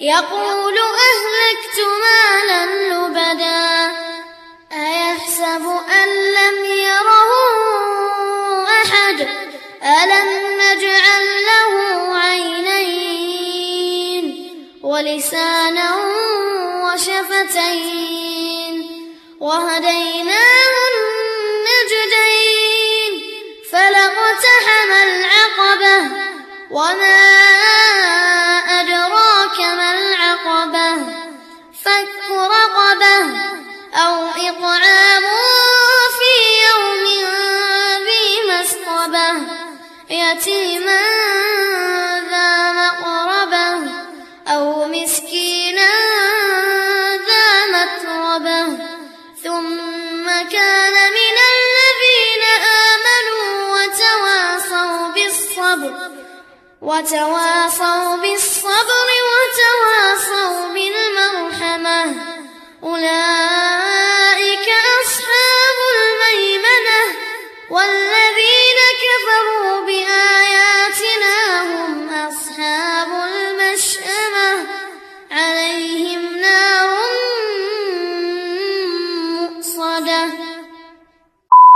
يقول أهلكت مالا لبدا أيحسب أن لم يره أحد؟ ألم نجعل له عينين ولسانا وشفتين؟ وهديناه النجدين فلاقتحم العقبة وما يتيما ذا مقربة أو مسكينا ذا متربة ثم كان من الذين آمنوا وتواصوا بالصبر وتواصوا بالصبر وتواصوا بالمرحمة كفروا بآياتنا